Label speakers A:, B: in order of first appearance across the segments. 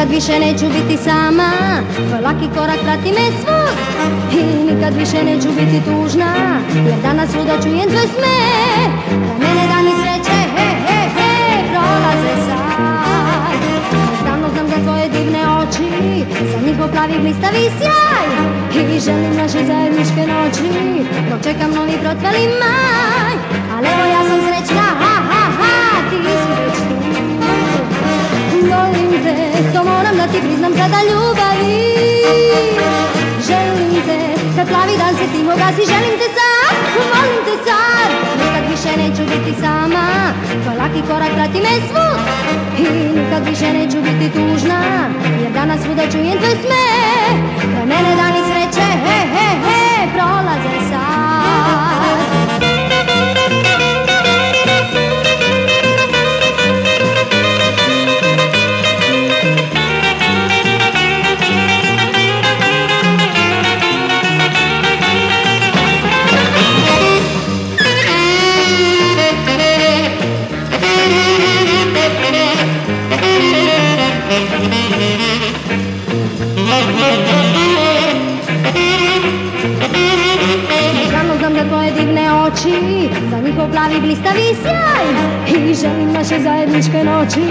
A: Nikad više neću biti sama Tvoj laki korak prati me svog I nikad više neću biti tužna Jer danas svuda čujem tvoj sme Da mene dani sreće He, he, he Prolaze sad Stavno znam za tvoje divne oči Za njih poplavi blistavi sjaj I želim naše zajedničke noći Dok čekam novi protveli maj Ali evo ja sam srećna Ha, ha, ha Ti si već tu Volim te to moram da ti priznam sada ljubavi Želim te, kad plavi dan se ti moga si Želim te sad, volim te sad Nikad više neću biti sama Tvoj laki korak prati me svud I nikad više neću biti tužna Jer danas svuda čujem tvoj smer Samo znam da tvoje divne oči Za njihov plavi blistavi sjaj I želim naše zajedničke noći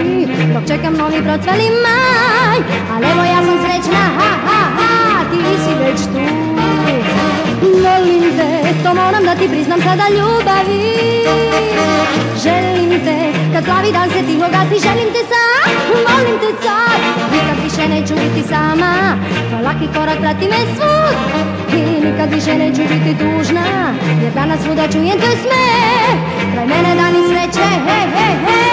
A: Dok čekam novi procveli maj Ali evo ja sam srećna Ha ha ha Ti si već tu Volim te To moram da ti priznam sada ljubavi Želim te Kad plavi dan se tiho gasi Želim te sad Volim te sad Nikad više neću biti sama korak prati me svud I nikad više neću biti dužna Jer danas svuda čujem tvoj smeh Kraj mene dani sreće, hej, hej, hej